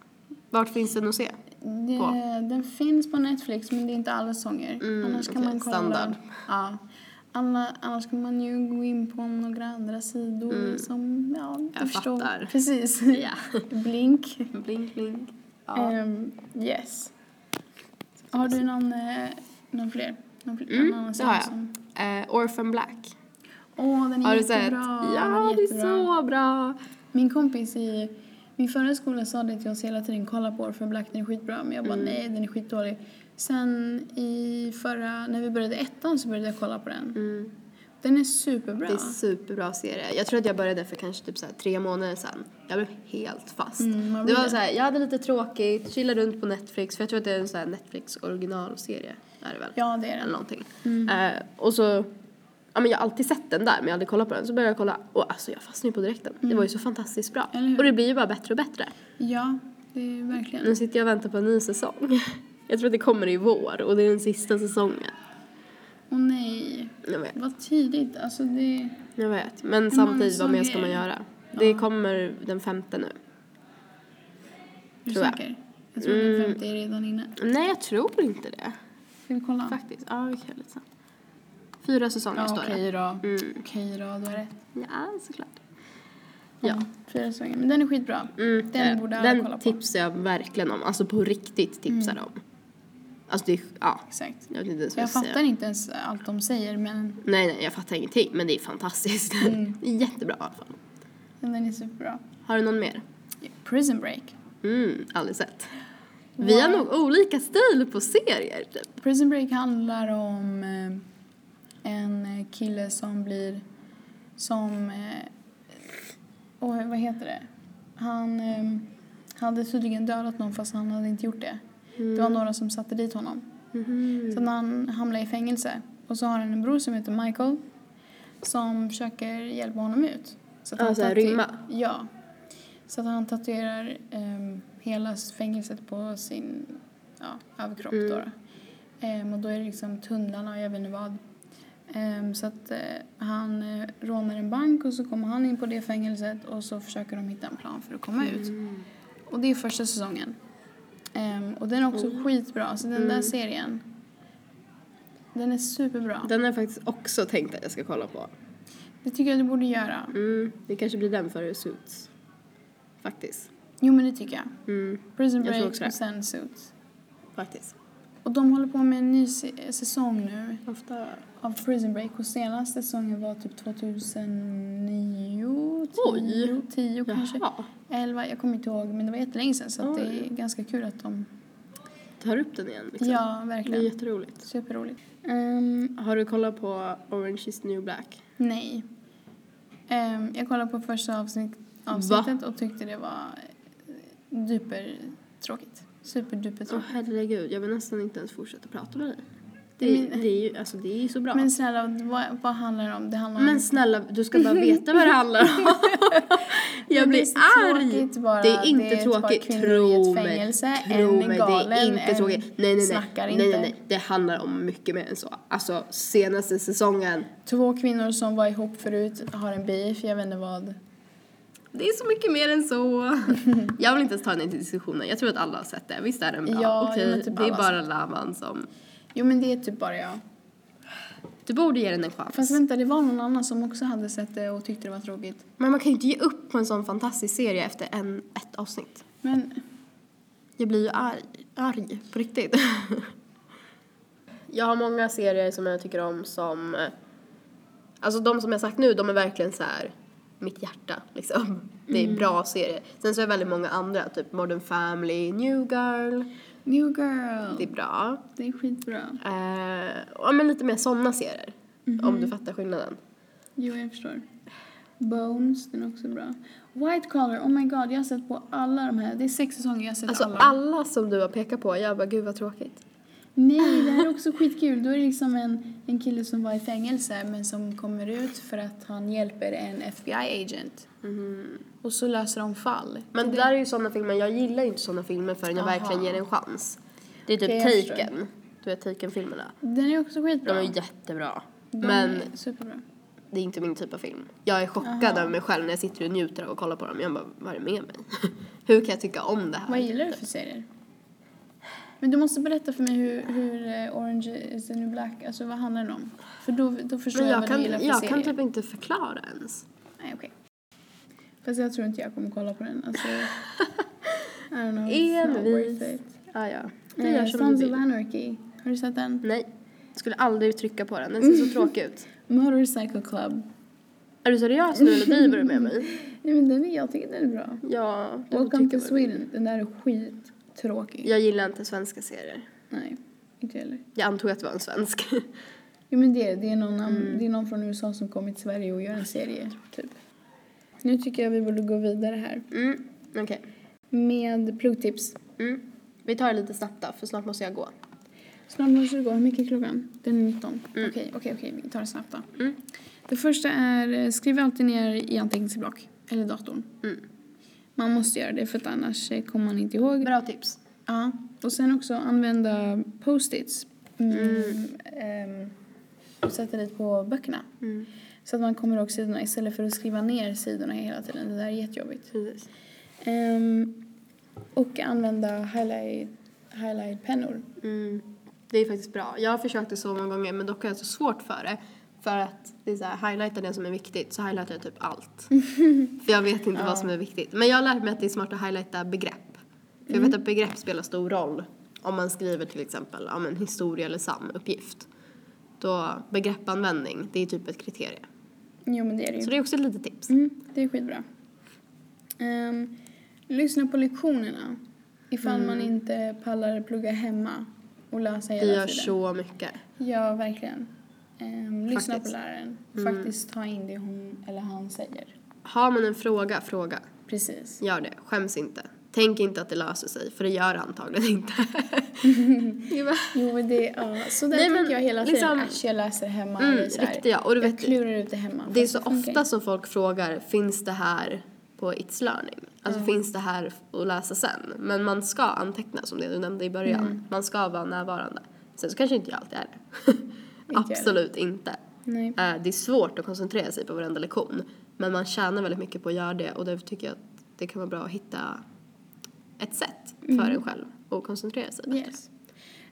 Speaker 1: Vart finns den att se?
Speaker 2: Det,
Speaker 1: På?
Speaker 2: den finns på Netflix men det är inte alla sånger.
Speaker 1: Mm,
Speaker 2: annars kan
Speaker 1: okej,
Speaker 2: man kolla.
Speaker 1: standard.
Speaker 2: Ja. Alla, annars kan man ju gå in på några andra sidor som, ja, du
Speaker 1: Mm. Jag
Speaker 2: förstår.
Speaker 1: fattar.
Speaker 2: Precis.
Speaker 1: Ja.
Speaker 2: Blink.
Speaker 1: blink blink. Ja.
Speaker 2: Ehm, yes. Har du någon, eh, någon fler? En fl-
Speaker 1: Mm,
Speaker 2: annan
Speaker 1: det har jag.
Speaker 2: som...
Speaker 1: Eh, Orphan Black.
Speaker 2: Åh, den är
Speaker 1: Har du
Speaker 2: jättebra.
Speaker 1: sett?
Speaker 2: Den
Speaker 1: Ja, det är så bra.
Speaker 2: Min kompis i min förra skola sa det till oss hela tiden, kolla på Orphan Black, den är skitbra. Men jag bara,
Speaker 1: Mm.
Speaker 2: nej, den är skitdålig. Sen i förra, när vi började ettan så började jag kolla på den.
Speaker 1: Mm.
Speaker 2: Den är superbra.
Speaker 1: Det är superbra serie. Jag tror att jag började för kanske typ så tre månader sedan. Jag blev helt fast.
Speaker 2: Mm,
Speaker 1: det var
Speaker 2: det.
Speaker 1: så här, jag hade lite tråkigt, chillade runt på Netflix för jag tror att det är en här Netflix originalserie. Är det väl?
Speaker 2: Ja, det är
Speaker 1: Eller
Speaker 2: den.
Speaker 1: någonting.
Speaker 2: Mm.
Speaker 1: Eh, och så, ja men jag har alltid sett den där men jag har aldrig kollat på den. Så började jag kolla och alltså jag fastnade ju på direkten. Det var ju så fantastiskt bra.
Speaker 2: Mm. Eller?
Speaker 1: Och det blir ju bara bättre och bättre.
Speaker 2: Ja, det är verkligen.
Speaker 1: Nu sitter jag och väntar på en ny säsong. Jag tror att det kommer i vår och det är den sista säsongen.
Speaker 2: Åh nej,
Speaker 1: Jag vet.
Speaker 2: vad tidigt. Alltså det...
Speaker 1: Jag vet. Men samtidigt, vad mer ska man göra? Det kommer den femte nu.
Speaker 2: Är du
Speaker 1: Tror jag.
Speaker 2: säker? Jag tror
Speaker 1: Mm.
Speaker 2: den femte är redan inne.
Speaker 1: Nej, jag tror inte det.
Speaker 2: Ska vi kolla?
Speaker 1: Faktiskt. Ja, vi kan lite sen. Fyra säsonger
Speaker 2: Ja,
Speaker 1: står
Speaker 2: okej
Speaker 1: det.
Speaker 2: då.
Speaker 1: Mm.
Speaker 2: Okej då, du har rätt.
Speaker 1: Ja, såklart.
Speaker 2: Ja,
Speaker 1: Ja.
Speaker 2: fyra säsonger. Men den är skitbra.
Speaker 1: Mm,
Speaker 2: Den borde alla
Speaker 1: den
Speaker 2: kolla på.
Speaker 1: tipsar jag verkligen om. Alltså på riktigt tipsar
Speaker 2: Mm.
Speaker 1: om. Alltså det är, ja,
Speaker 2: Exakt.
Speaker 1: jag inte ens
Speaker 2: Jag fattar
Speaker 1: säga.
Speaker 2: inte ens allt de säger, men
Speaker 1: Nej, nej, jag fattar ingenting. Men det är fantastiskt.
Speaker 2: Mm.
Speaker 1: det är jättebra i alla fall.
Speaker 2: den är superbra.
Speaker 1: Har du någon mer?
Speaker 2: Prison Break.
Speaker 1: Mm, aldrig sett. Vi har nog olika stil på serier typ.
Speaker 2: Prison Break handlar om eh, en kille som blir som åh, vad heter det? Han eh, hade tydligen dödat någon fast han hade inte gjort det. Det var några som satte dit honom.
Speaker 1: Mhm.
Speaker 2: Så han hamnar i fängelse och så har han en bror som heter Michael som försöker hjälpa honom ut. Så
Speaker 1: Ja, så här,
Speaker 2: tatu-
Speaker 1: rymma?
Speaker 2: Ja. Så att han tatuerar ehm, hela fängelset på sin ja, överkropp
Speaker 1: Mm.
Speaker 2: då. då. Ehm, och då är det liksom tunnlarna och jag vet inte vad. Ehm, så att eh, han eh, rånar en bank och så kommer han in på det fängelset och så försöker de hitta en plan för att komma ut.
Speaker 1: Mm.
Speaker 2: Och det är första säsongen. Ehm, och den är också skitbra. Alltså den där
Speaker 1: Mm.
Speaker 2: serien. Den är superbra.
Speaker 1: Den har jag faktiskt också tänkt att jag ska kolla på.
Speaker 2: Det tycker jag du borde göra.
Speaker 1: Mm, det kanske blir den före Suits. Faktiskt.
Speaker 2: Jo men det tycker jag.
Speaker 1: Mm,
Speaker 2: Prison
Speaker 1: Jag
Speaker 2: Break
Speaker 1: det.
Speaker 2: och sen Suits.
Speaker 1: faktiskt.
Speaker 2: Och de håller på med en ny säsong nu
Speaker 1: Ofta.
Speaker 2: av Prison Break. Och senaste säsongen var typ 2009, 10,
Speaker 1: Oj.
Speaker 2: 10 kanske.
Speaker 1: Jaha.
Speaker 2: 11, jag kommer inte ihåg. Men det var jättelänge sedan så det är ganska kul att de...
Speaker 1: Tar upp den igen liksom.
Speaker 2: Ja,
Speaker 1: Det är
Speaker 2: verkligen.
Speaker 1: jätteroligt.
Speaker 2: Superroligt. Ehm,
Speaker 1: Har du kollat på Orange is new black?
Speaker 2: Nej. Ehm, jag kollade på första avsnitt, avsnittet och tyckte det var eh, duper-tråkigt.
Speaker 1: Åh herregud, jag vill nästan inte ens fortsätta prata med dig. Det,
Speaker 2: Men-
Speaker 1: det, är ju, alltså, det är ju så bra.
Speaker 2: Men snälla, vad, vad handlar det om? Det handlar om...
Speaker 1: Men snälla, du ska bara veta vad det handlar om. jag blir arg.
Speaker 2: bara.
Speaker 1: Det är inte
Speaker 2: Det är
Speaker 1: tråkigt, tro mig.
Speaker 2: fängelse,
Speaker 1: Tro mig, det är inte tråkigt. Nej, nej, nej. nej, nej, nej. Det handlar om mycket mer än så. Alltså, senaste säsongen.
Speaker 2: Två kvinnor som var ihop förut har en beef, jag vet inte vad.
Speaker 1: Det är så mycket mer än så. jag vill inte ens ta den diskussionen. Jag tror att alla har sett det. Visst är den bra?
Speaker 2: Ja,
Speaker 1: Okej,
Speaker 2: typ
Speaker 1: det är bara Lavan som...
Speaker 2: Jo men det är typ bara jag.
Speaker 1: Du borde ge den en chans.
Speaker 2: Fast vänta, det var någon annan som också hade sett det och tyckte det var tråkigt.
Speaker 1: Men man kan ju inte ge upp på en sån fantastisk serie efter en, ett avsnitt.
Speaker 2: Men
Speaker 1: Jag blir ju arg, arg på riktigt. jag har många serier som jag tycker om som, alltså de som jag sagt nu, de är verkligen så här mitt hjärta liksom. Det är bra serier. Sen så är det väldigt många andra, typ Modern Family, New Girl,
Speaker 2: New Girl,
Speaker 1: det är bra.
Speaker 2: det är skitbra.
Speaker 1: Eh, ja men lite mer sådana serier, om du fattar skillnaden.
Speaker 2: Jo, jag förstår. Bones, den är också bra. White Collar, oh my god, jag har sett på alla de här. Det är sex säsonger, jag har sett
Speaker 1: Alltså
Speaker 2: alla.
Speaker 1: alla som du har pekat på, jag bara gud vad tråkigt.
Speaker 2: Nej, det här är också skitkul. Då är det liksom en, en kille som var i fängelse men som kommer ut för att han hjälper en FBI-agent. Och så löser de fall.
Speaker 1: Men det där är ju sådana filmer, jag gillar ju inte sådana filmer förrän jag
Speaker 2: Aha.
Speaker 1: verkligen ger en chans. Det är typ
Speaker 2: förstår.
Speaker 1: Taken. Du vet Taken-filmerna.
Speaker 2: Den är också
Speaker 1: De
Speaker 2: skitbra.
Speaker 1: är jättebra.
Speaker 2: De
Speaker 1: Men
Speaker 2: är superbra.
Speaker 1: det är inte min typ av film. Jag är chockad
Speaker 2: Aha.
Speaker 1: över mig själv när jag sitter och njuter av att kolla på dem. Jag bara, vad är det med mig? Hur kan jag tycka om det här?
Speaker 2: Vad gillar du för serier? Men du måste berätta för mig hur, hur eh, Orange is the new black, alltså vad handlar den om? För då, då förstår
Speaker 1: Men
Speaker 2: jag,
Speaker 1: jag
Speaker 2: vad
Speaker 1: kan,
Speaker 2: du gillar för
Speaker 1: jag
Speaker 2: serier.
Speaker 1: kan typ inte förklara ens.
Speaker 2: Nej, okej. Fast jag tror inte jag kommer kolla på den. Alltså, I don't know,
Speaker 1: Envis. Ah, ja, gör
Speaker 2: Eh, Sons of. Anarchy, har du sett den?
Speaker 1: Nej. Skulle aldrig trycka på den, den ser så tråkig ut.
Speaker 2: Motorcycle Club.
Speaker 1: Är du seriös nu eller driver du med mig?
Speaker 2: Nej men den är, jag tycker den är bra.
Speaker 1: Ja,
Speaker 2: Welcome to. Sweden. Den där är skittråkig.
Speaker 1: Jag gillar inte svenska serier.
Speaker 2: Nej, inte heller.
Speaker 1: Jag antog att det var en svensk.
Speaker 2: Jo men det är det. Är någon,
Speaker 1: Mm.
Speaker 2: det är någon från USA som kommit till Sverige och gör en serie, typ. Nu tycker jag vi borde gå vidare här.
Speaker 1: Mm, okej.
Speaker 2: Med pluggtips.
Speaker 1: Mm. Vi tar det lite snabbt då, för snart måste jag gå.
Speaker 2: Snart måste du gå. Hur mycket är klockan? Den är 19.
Speaker 1: Mm.
Speaker 2: Okej, okej, okej. Vi tar det snabbt då.
Speaker 1: Mm.
Speaker 2: Det första är, eh, skriv alltid ner i anteckningsblock. Eller datorn.
Speaker 1: Mm.
Speaker 2: Man måste göra det för att annars eh, kommer man inte ihåg.
Speaker 1: Bra tips.
Speaker 2: Ja. Och sen också använda post-its. Mm. ehm, och sätta dit på böckerna.
Speaker 1: Mm.
Speaker 2: Så att man kommer ihåg sidorna istället för att skriva ner sidorna hela tiden. Det där är jättejobbigt.
Speaker 1: Precis.
Speaker 2: Ehm, och använda highlight, highlight-pennor.
Speaker 1: Mm. Det är faktiskt bra. Jag har försökt det så många gånger men dock har jag så svårt för det. För att det är så här, highlighta det som är viktigt så highlightar jag typ allt. för jag vet inte vad som är viktigt. Men jag har lärt mig att det är smart att highlighta begrepp. För jag vet att begrepp spelar stor roll om man skriver till exempel om en historia eller samuppgift. Då begreppanvändning, det är typ ett kriterie.
Speaker 2: Jo, men det är det ju.
Speaker 1: Så det är också ett litet tips.
Speaker 2: Mm, det är skitbra. Ehm, lyssna på lektionerna. Ifall man inte pallar plugga hemma och läsa hela
Speaker 1: Det gör
Speaker 2: tiden.
Speaker 1: så mycket.
Speaker 2: Ja, verkligen. Ehm, lyssna på läraren.
Speaker 1: Mm.
Speaker 2: Faktiskt ta in det hon eller han säger.
Speaker 1: Har man en fråga, fråga.
Speaker 2: Precis.
Speaker 1: Gör det, skäms inte. Tänk inte att det löser sig, för det gör det antagligen inte.
Speaker 2: Jo, men det, ja. Så där
Speaker 1: Nej, men
Speaker 2: tänker jag hela tiden.
Speaker 1: liksom-
Speaker 2: Äsch, jag läser hemma.
Speaker 1: Mm,
Speaker 2: eller så här.
Speaker 1: riktigt ja. Och du
Speaker 2: jag
Speaker 1: vet,
Speaker 2: klurar ut det hemma.
Speaker 1: det är så ofta som folk frågar, finns det här på It's Learning? Alltså finns det här att läsa sen? Men man ska anteckna som det du nämnde i början.
Speaker 2: Mm.
Speaker 1: Man ska vara närvarande. Sen så kanske inte jag alltid är det. Absolut inte.
Speaker 2: Nej.
Speaker 1: Eh, Det är svårt att koncentrera sig på varenda lektion. Men man tjänar väldigt mycket på att göra det och därför tycker jag att det kan vara bra att hitta ett sätt för en själv att koncentrera sig bättre.
Speaker 2: Mm. Yes.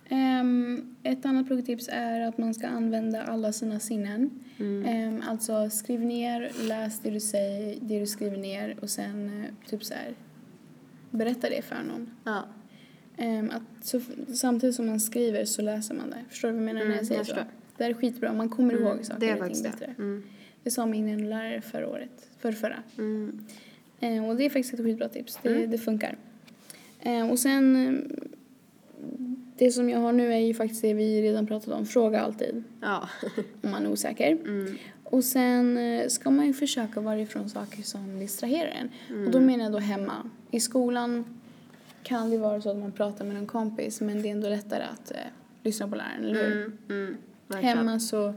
Speaker 2: Ehm, ett annat pluggtips är att man ska använda alla sina sinnen.
Speaker 1: Mm.
Speaker 2: Ehm, alltså skriv ner, läs det du säger, det du skriver ner och sen eh, typ så här berätta det för någon.
Speaker 1: Ja.
Speaker 2: Ehm, att så, samtidigt som man skriver så läser man det. Förstår du vad jag menar när
Speaker 1: Mm,
Speaker 2: jag säger
Speaker 1: jag
Speaker 2: så? Det är skitbra, man kommer ihåg
Speaker 1: Mm,
Speaker 2: saker
Speaker 1: det är
Speaker 2: och ting
Speaker 1: det.
Speaker 2: bättre.
Speaker 1: Mm.
Speaker 2: Det sa min lärare förra året, för förra.
Speaker 1: Mm.
Speaker 2: Eh, och det är faktiskt ett skitbra tips. Det,
Speaker 1: Mm.
Speaker 2: det funkar. Eh, och sen, det som jag har nu är ju faktiskt det vi redan pratat om. Fråga alltid
Speaker 1: Ja.
Speaker 2: om man är osäker.
Speaker 1: Mm.
Speaker 2: Och sen eh, ska man ju försöka vara ifrån saker som distraherar en. Och
Speaker 1: Mm.
Speaker 2: då menar jag då hemma. I skolan kan det vara så att man pratar med en kompis men det är ändå lättare att eh, lyssna på läraren, eller hur?
Speaker 1: Mm. Mm. Verkligen.
Speaker 2: Hemma så,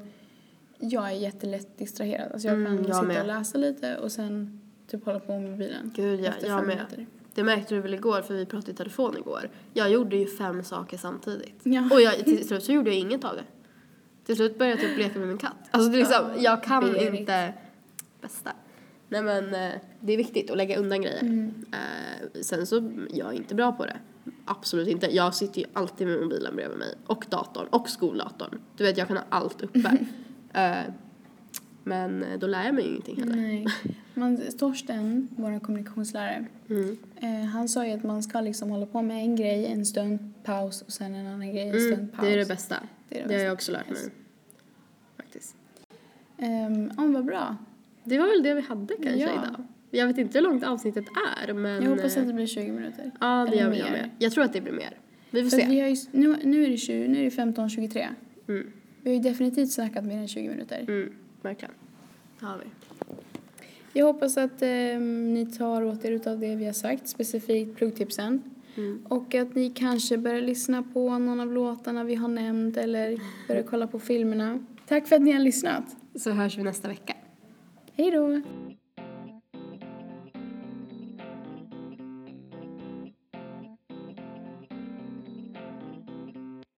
Speaker 2: jag är jättelätt distraherad. Alltså jag
Speaker 1: Mm,
Speaker 2: kan
Speaker 1: jag
Speaker 2: sitta
Speaker 1: med.
Speaker 2: och läsa lite och sen typ hålla på med mobilen.
Speaker 1: Gud ja,
Speaker 2: efter
Speaker 1: jag
Speaker 2: fem
Speaker 1: med.
Speaker 2: minuter.
Speaker 1: Det märkte du väl igår för vi pratade i telefon igår. Jag gjorde ju fem saker samtidigt.
Speaker 2: Ja.
Speaker 1: Och jag, till slut så gjorde jag inget av det. Till slut började jag typ leka med min katt. Alltså det är liksom,
Speaker 2: Ja,
Speaker 1: jag kan
Speaker 2: Berit.
Speaker 1: inte bästa. Nej men eh, det är viktigt att lägga undan grejer.
Speaker 2: Mm.
Speaker 1: Eh, sen så, jag är inte bra på det. Absolut inte. Jag sitter ju alltid med mobilen bredvid mig. Och datorn. Och skoldatorn. Du vet, jag kan ha allt uppe. Eh, men eh, då lär jag mig ju ingenting heller.
Speaker 2: Nej. Man, Torsten, vår kommunikationslärare,
Speaker 1: Mm.
Speaker 2: eh, han sa ju att man ska liksom hålla på med en grej en stund, paus och sen en annan grej en stund,
Speaker 1: Mm,
Speaker 2: paus.
Speaker 1: det är det bästa.
Speaker 2: Det är det
Speaker 1: Det har jag också lärt mig.
Speaker 2: Yes.
Speaker 1: Faktiskt.
Speaker 2: Ja, men vad bra.
Speaker 1: Det var väl det vi hade kanske
Speaker 2: Ja.
Speaker 1: idag. Jag vet inte hur långt avsnittet är men...
Speaker 2: Jag hoppas att
Speaker 1: eh,
Speaker 2: det blir 20 minuter.
Speaker 1: Ja, det
Speaker 2: eller
Speaker 1: gör vi jag
Speaker 2: mer.
Speaker 1: med. Jag tror att det blir mer. Vi får
Speaker 2: För att
Speaker 1: se.
Speaker 2: vi har ju, nu, nu är det 20, nu är det 15.23.
Speaker 1: Mm,
Speaker 2: Vi har ju definitivt snackat mer än 20 minuter.
Speaker 1: mm, verkligen. Det har vi.
Speaker 2: Jag hoppas att ehm, ni tar åt er utav det vi har sagt, specifikt pluggtipsen.
Speaker 1: Mm.
Speaker 2: Och att ni kanske börjar lyssna på någon av låtarna vi har nämnt eller börjar kolla på filmerna. Tack för att ni har lyssnat.
Speaker 1: Så hörs vi nästa vecka.
Speaker 2: Hej då!